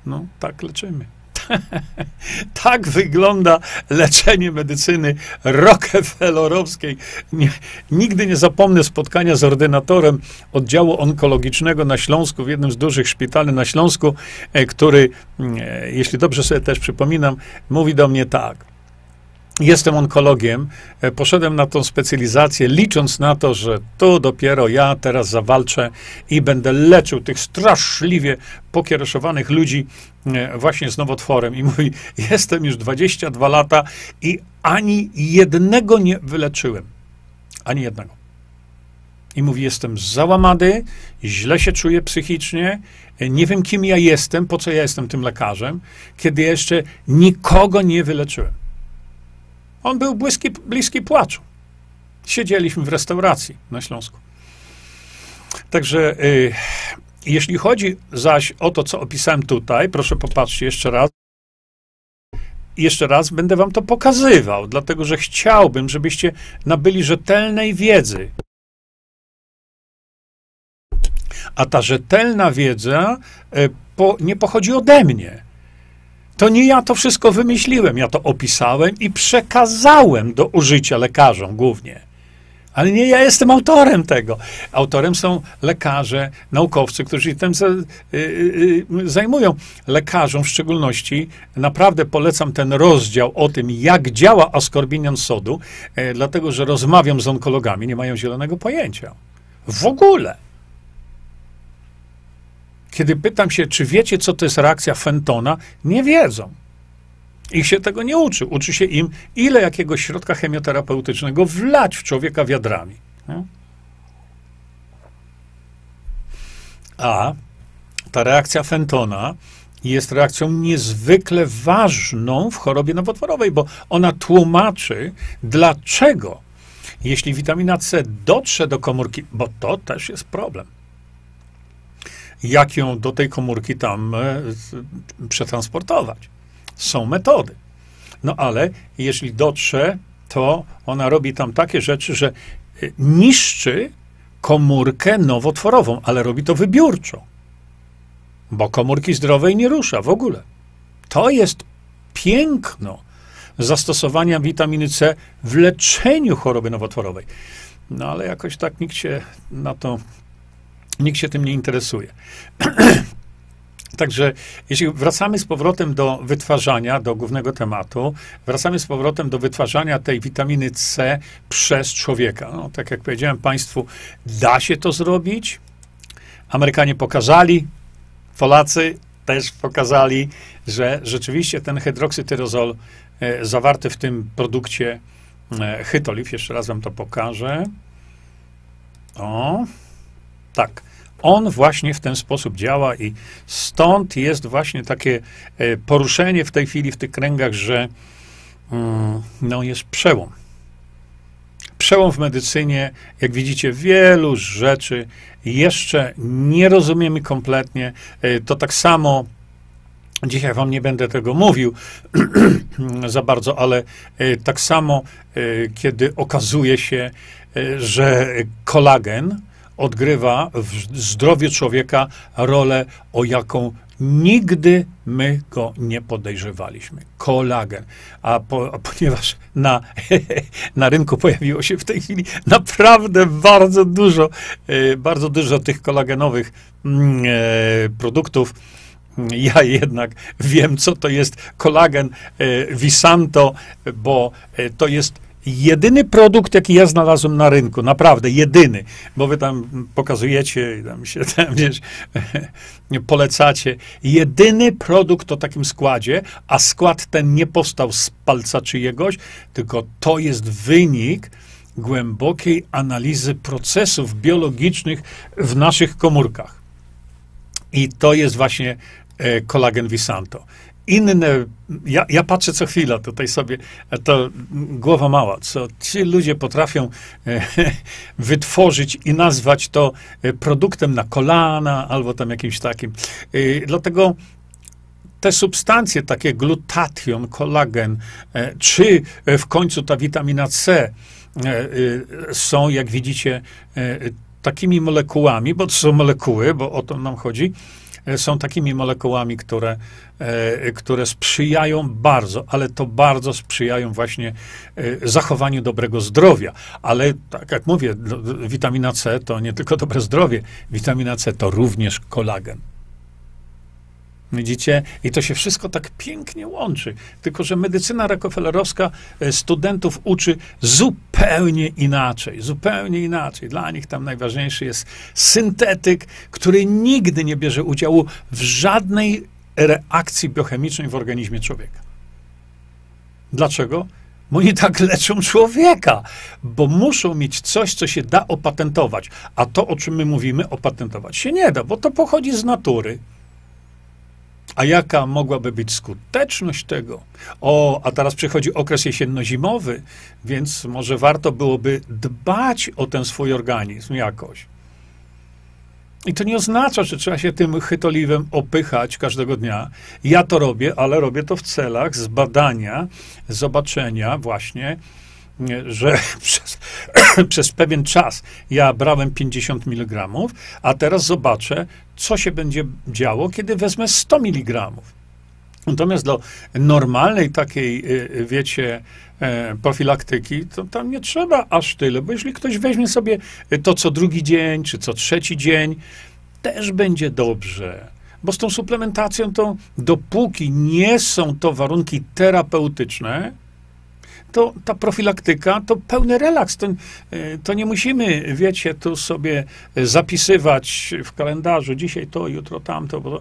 No, tak leczymy. tak wygląda leczenie medycyny rockefellerowskiej. Nie, nigdy nie zapomnę spotkania z ordynatorem oddziału onkologicznego na Śląsku, w jednym z dużych szpitali na Śląsku, e, który, e, jeśli dobrze sobie też przypominam, mówi do mnie tak. Jestem onkologiem, e, poszedłem na tą specjalizację, licząc na to, że tu dopiero ja teraz zawalczę i będę leczył tych straszliwie pokiereszowanych ludzi e, właśnie z nowotworem. I mówi, jestem już 22 lata i ani jednego nie wyleczyłem. Ani jednego. I mówi, jestem załamany, źle się czuję psychicznie, e, nie wiem, kim ja jestem, po co ja jestem tym lekarzem, kiedy jeszcze nikogo nie wyleczyłem. On był bliski, bliski płaczu. Siedzieliśmy w restauracji na Śląsku. Także y, jeśli chodzi zaś o to, co opisałem tutaj, proszę popatrzcie jeszcze raz. Jeszcze raz będę wam to pokazywał, dlatego że chciałbym, żebyście nabyli rzetelnej wiedzy. A ta rzetelna wiedza y, po, nie pochodzi ode mnie. To nie ja to wszystko wymyśliłem, ja to opisałem i przekazałem do użycia lekarzom głównie. Ale nie ja jestem autorem tego. Autorem są lekarze, naukowcy, którzy się tym y, y, y, zajmują. Lekarzom w szczególności naprawdę polecam ten rozdział o tym, jak działa askorbinian sodu, e, dlatego że rozmawiam z onkologami, nie mają zielonego pojęcia. W ogóle. Kiedy pytam się, czy wiecie, co to jest reakcja Fentona, nie wiedzą. Ich się tego nie uczy. Uczy się im, ile jakiegoś środka chemioterapeutycznego wlać w człowieka wiadrami. A ta reakcja Fentona jest reakcją niezwykle ważną w chorobie nowotworowej, bo ona tłumaczy, dlaczego, jeśli witamina C dotrze do komórki, bo to też jest problem jak ją do tej komórki tam e, przetransportować. Są metody. No ale jeśli dotrze, to ona robi tam takie rzeczy, że e, niszczy komórkę nowotworową, ale robi to wybiórczo. Bo komórki zdrowej nie rusza w ogóle. To jest piękno zastosowania witaminy C w leczeniu choroby nowotworowej. No ale jakoś tak nikt się na to Nikt się tym nie interesuje. Także jeśli wracamy z powrotem do wytwarzania, do głównego tematu, wracamy z powrotem do wytwarzania tej witaminy C przez człowieka. No, tak jak powiedziałem Państwu, da się to zrobić. Amerykanie pokazali, Polacy też pokazali, że rzeczywiście ten hydroksytyrozol e, zawarty w tym produkcie e, Hytolif, jeszcze raz wam to pokażę. O, tak. On właśnie w ten sposób działa i stąd jest właśnie takie e, poruszenie w tej chwili w tych kręgach, że mm, no jest przełom. Przełom w medycynie, jak widzicie, wielu rzeczy jeszcze nie rozumiemy kompletnie. E, to tak samo Dzisiaj wam nie będę tego mówił za bardzo, ale e, tak samo, kiedy okazuje się, że kolagen, odgrywa w zdrowiu człowieka rolę, o jaką nigdy my go nie podejrzewaliśmy. Kolagen. A, po, a ponieważ na, na rynku pojawiło się w tej chwili naprawdę bardzo dużo, e, bardzo dużo tych kolagenowych mm, e, produktów, ja jednak wiem, co to jest kolagen e, Visanto, bo to jest jedyny produkt, jaki ja znalazłem na rynku, naprawdę jedyny, bo wy tam pokazujecie, tam się tam wiesz, polecacie. Jedyny produkt o takim składzie, a skład ten nie powstał z palca czyjegoś, tylko to jest wynik głębokiej analizy procesów biologicznych w naszych komórkach. I to jest właśnie e, kolagen Visanto. Inne, ja, ja patrzę co chwila tutaj sobie, to głowa mała, co ci ludzie potrafią e, wytworzyć i nazwać to e, produktem na kolana albo tam jakimś takim. E, dlatego te substancje, takie glutation, kolagen, czy w końcu ta witamina C są, jak widzicie, takimi molekułami, bo to są molekuły, bo o to nam chodzi, są takimi molekułami, które, które sprzyjają bardzo, ale to bardzo sprzyjają właśnie zachowaniu dobrego zdrowia. Ale tak jak mówię, witamina C to nie tylko dobre zdrowie, witamina C to również kolagen. Widzicie? I to się wszystko tak pięknie łączy. Tylko, że medycyna rockefellerowska e, studentów uczy zupełnie inaczej. Zupełnie inaczej. Dla nich tam najważniejszy jest syntetyk, który nigdy nie bierze udziału w żadnej reakcji biochemicznej w organizmie człowieka. Dlaczego? Bo oni tak leczą człowieka, bo muszą mieć coś, co się da opatentować. A to, o czym my mówimy, opatentować się nie da, bo to pochodzi z natury. A jaka mogłaby być skuteczność tego? O, a teraz przychodzi okres jesienno-zimowy, więc może warto byłoby dbać o ten swój organizm jakoś. I to nie oznacza, że trzeba się tym chytoliwem opychać każdego dnia. Ja to robię, ale robię to w celach zbadania, zobaczenia właśnie, że przez, przez pewien czas ja brałem 50 mg, a teraz zobaczę, co się będzie działo, kiedy wezmę 100 mg. Natomiast do normalnej takiej, y, y, wiecie, e, profilaktyki, to tam nie trzeba aż tyle, bo jeżeli ktoś weźmie sobie to co drugi dzień, czy co trzeci dzień, też będzie dobrze. Bo z tą suplementacją to, dopóki nie są to warunki terapeutyczne, to ta profilaktyka to pełny relaks. To, e, to nie musimy, wiecie, tu sobie zapisywać w kalendarzu dzisiaj to, jutro tamto, bo,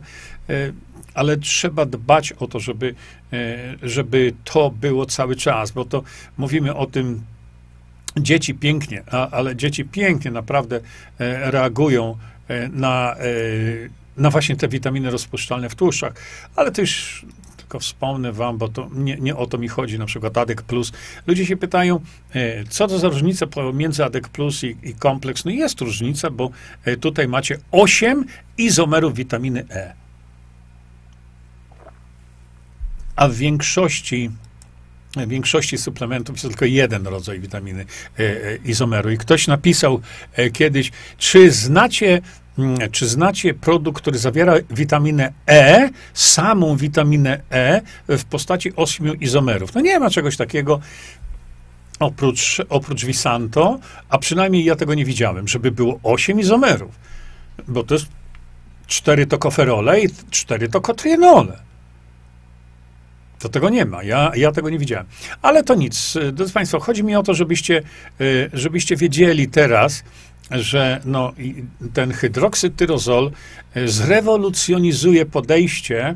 e, ale trzeba dbać o to, żeby, e, żeby to było cały czas, bo to mówimy o tym, dzieci pięknie, a, ale dzieci pięknie naprawdę reagują na, na właśnie te witaminy rozpuszczalne w tłuszczach, ale to już tylko wspomnę wam, bo to nie, nie o to mi chodzi, na przykład ADEK Plus. Ludzie się pytają, e, co to za różnica pomiędzy ADEK Plus i, i kompleks? No jest różnica, bo e, tutaj macie 8 izomerów witaminy E. A w większości w większości suplementów jest tylko jeden rodzaj witaminy e, izomeru. I ktoś napisał kiedyś, czy znacie czy znacie produkt, który zawiera witaminę E, samą witaminę E w postaci ośmiu izomerów? No nie ma czegoś takiego oprócz, oprócz Visanto, a przynajmniej ja tego nie widziałem, żeby było osiem izomerów. Bo to jest cztery tokoferole i cztery tokotrienole. To tego nie ma. Ja, ja tego nie widziałem. Ale to nic. Drodzy Państwo, chodzi mi o to, żebyście, y, żebyście wiedzieli teraz, że no, ten hydroksytyrozol e, zrewolucjonizuje podejście,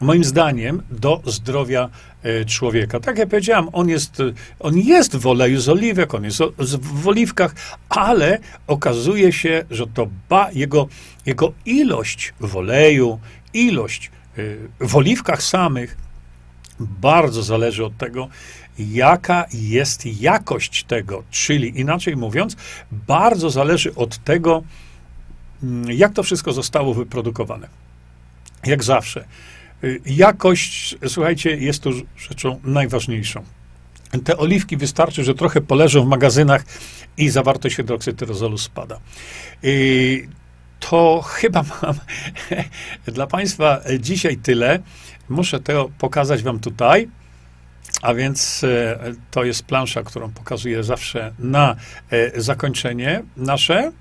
moim zdaniem, do zdrowia e, człowieka. Tak jak powiedziałem, on jest, on jest w oleju z oliwek, on jest w oliwkach, ale okazuje się, że to ba, jego, jego ilość w oleju, ilość e, w oliwkach samych bardzo zależy od tego, jaka jest jakość tego. Czyli inaczej mówiąc, bardzo zależy od tego, mm, jak to wszystko zostało wyprodukowane. Jak zawsze. Y, jakość, słuchajcie, jest tu rzeczą najważniejszą. Te oliwki wystarczy, że trochę poleżą w magazynach i zawartość hydroksytyrozolu spada. I to chyba mam dla Państwa dzisiaj tyle. Muszę to pokazać Wam tutaj. A więc e, to jest plansza, którą pokazuję zawsze na e, zakończenie nasze.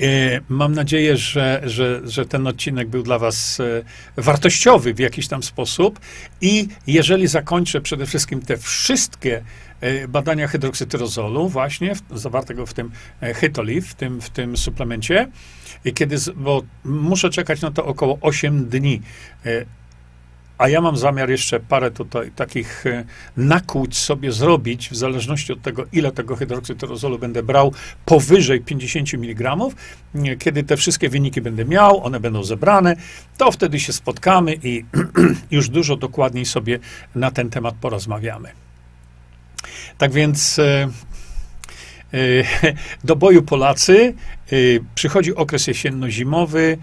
E, mam nadzieję, że, że, że ten odcinek był dla Was wartościowy w jakiś tam sposób. I jeżeli zakończę przede wszystkim te wszystkie badania hydroksytyrozolu, właśnie zawartego w tym Hytolif, w tym, w tym suplemencie, kiedy, bo muszę czekać na to około 8 dni a ja mam zamiar jeszcze parę tutaj takich e, nakłuć sobie zrobić, w zależności od tego, ile tego hydroksytyrozolu będę brał, powyżej 50 mg. Kiedy te wszystkie wyniki będę miał, one będą zebrane, to wtedy się spotkamy i już dużo dokładniej sobie na ten temat porozmawiamy. Tak więc e, e, do boju Polacy. Przychodzi okres jesienno-zimowy.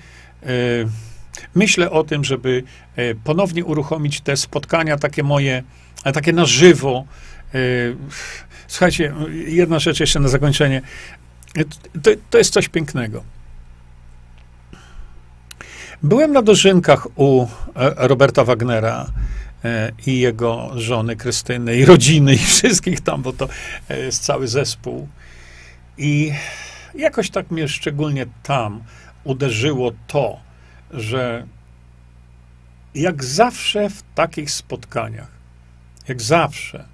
Myślę o tym, żeby e, ponownie uruchomić te spotkania takie moje, takie na żywo. E, słuchajcie, jedna rzecz jeszcze na zakończenie. E, to, to jest coś pięknego. Byłem na dożynkach u Roberta Wagnera i jego żony Krystyny i rodziny i wszystkich tam, bo to jest cały zespół. I jakoś tak mnie szczególnie tam uderzyło to, że jak zawsze w takich spotkaniach, jak zawsze,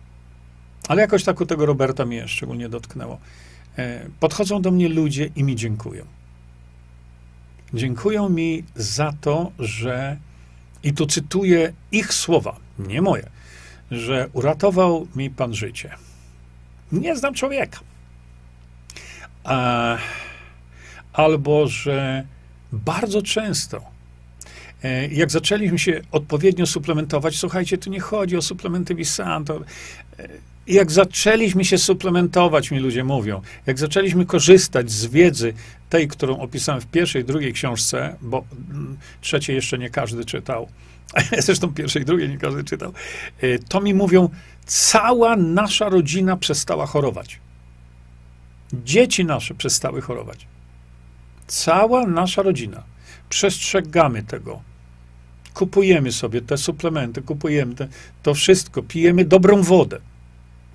ale jakoś tak u tego Roberta mnie szczególnie dotknęło, e, podchodzą do mnie ludzie i mi dziękują. Dziękują mi za to, że, i tu cytuję ich słowa, nie moje, że uratował mi Pan życie. Nie znam człowieka. A, albo, że bardzo często, e, jak zaczęliśmy się odpowiednio suplementować, słuchajcie, tu nie chodzi o suplementy Visanto. E, jak zaczęliśmy się suplementować, mi ludzie mówią, jak zaczęliśmy korzystać z wiedzy tej, którą opisałem w pierwszej, drugiej książce, bo mm, trzeciej jeszcze nie każdy czytał, zresztą pierwszej drugiej nie każdy czytał, e, to mi mówią, cała nasza rodzina przestała chorować. Dzieci nasze przestały chorować. Cała nasza rodzina. Przestrzegamy tego. Kupujemy sobie te suplementy, kupujemy te, to wszystko, pijemy dobrą wodę.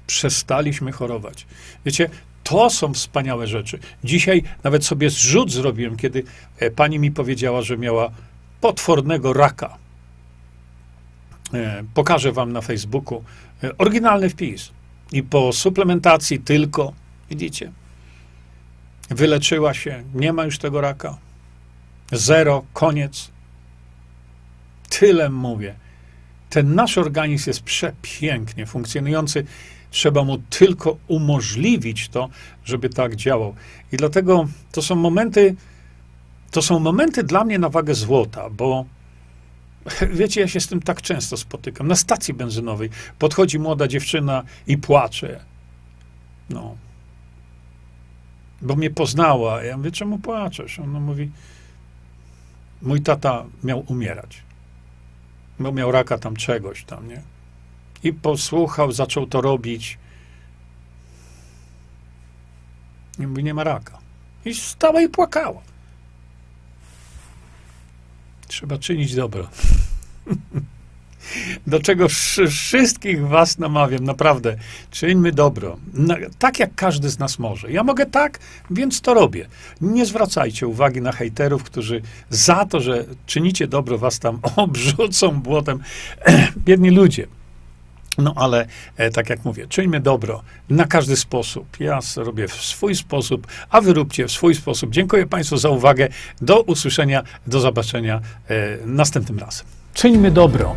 Przestaliśmy chorować. Wiecie, to są wspaniałe rzeczy. Dzisiaj nawet sobie zrzut zrobiłem, kiedy e, pani mi powiedziała, że miała potwornego raka. E, pokażę wam na Facebooku e, oryginalny wpis. I po suplementacji tylko, widzicie, wyleczyła się, nie ma już tego raka. Zero, koniec. Tyle mówię. Ten nasz organizm jest przepięknie funkcjonujący. Trzeba mu tylko umożliwić to, żeby tak działał. I dlatego to są momenty, to są momenty dla mnie na wagę złota, bo wiecie, ja się z tym tak często spotykam. Na stacji benzynowej podchodzi młoda dziewczyna i płacze. No, bo mnie poznała. Ja mówię, czemu płaczesz? Ona mówi, mój tata miał umierać. Bo miał raka tam czegoś tam, nie? I posłuchał, zaczął to robić. I mówi, nie ma raka. I stała i płakała. Trzeba czynić dobro. do czego wszystkich was namawiam, naprawdę. Czyńmy dobro. tak jak każdy z nas może. Ja mogę tak, więc to robię. Nie zwracajcie uwagi na hejterów, którzy za to, że czynicie dobro, was tam obrzucą błotem. Biedni ludzie. No ale e, tak jak mówię, czyńmy dobro na każdy sposób. Ja robię w swój sposób, a wy róbcie w swój sposób. Dziękuję Państwu za uwagę. Do usłyszenia, do zobaczenia e, następnym razem. Czyńmy dobro.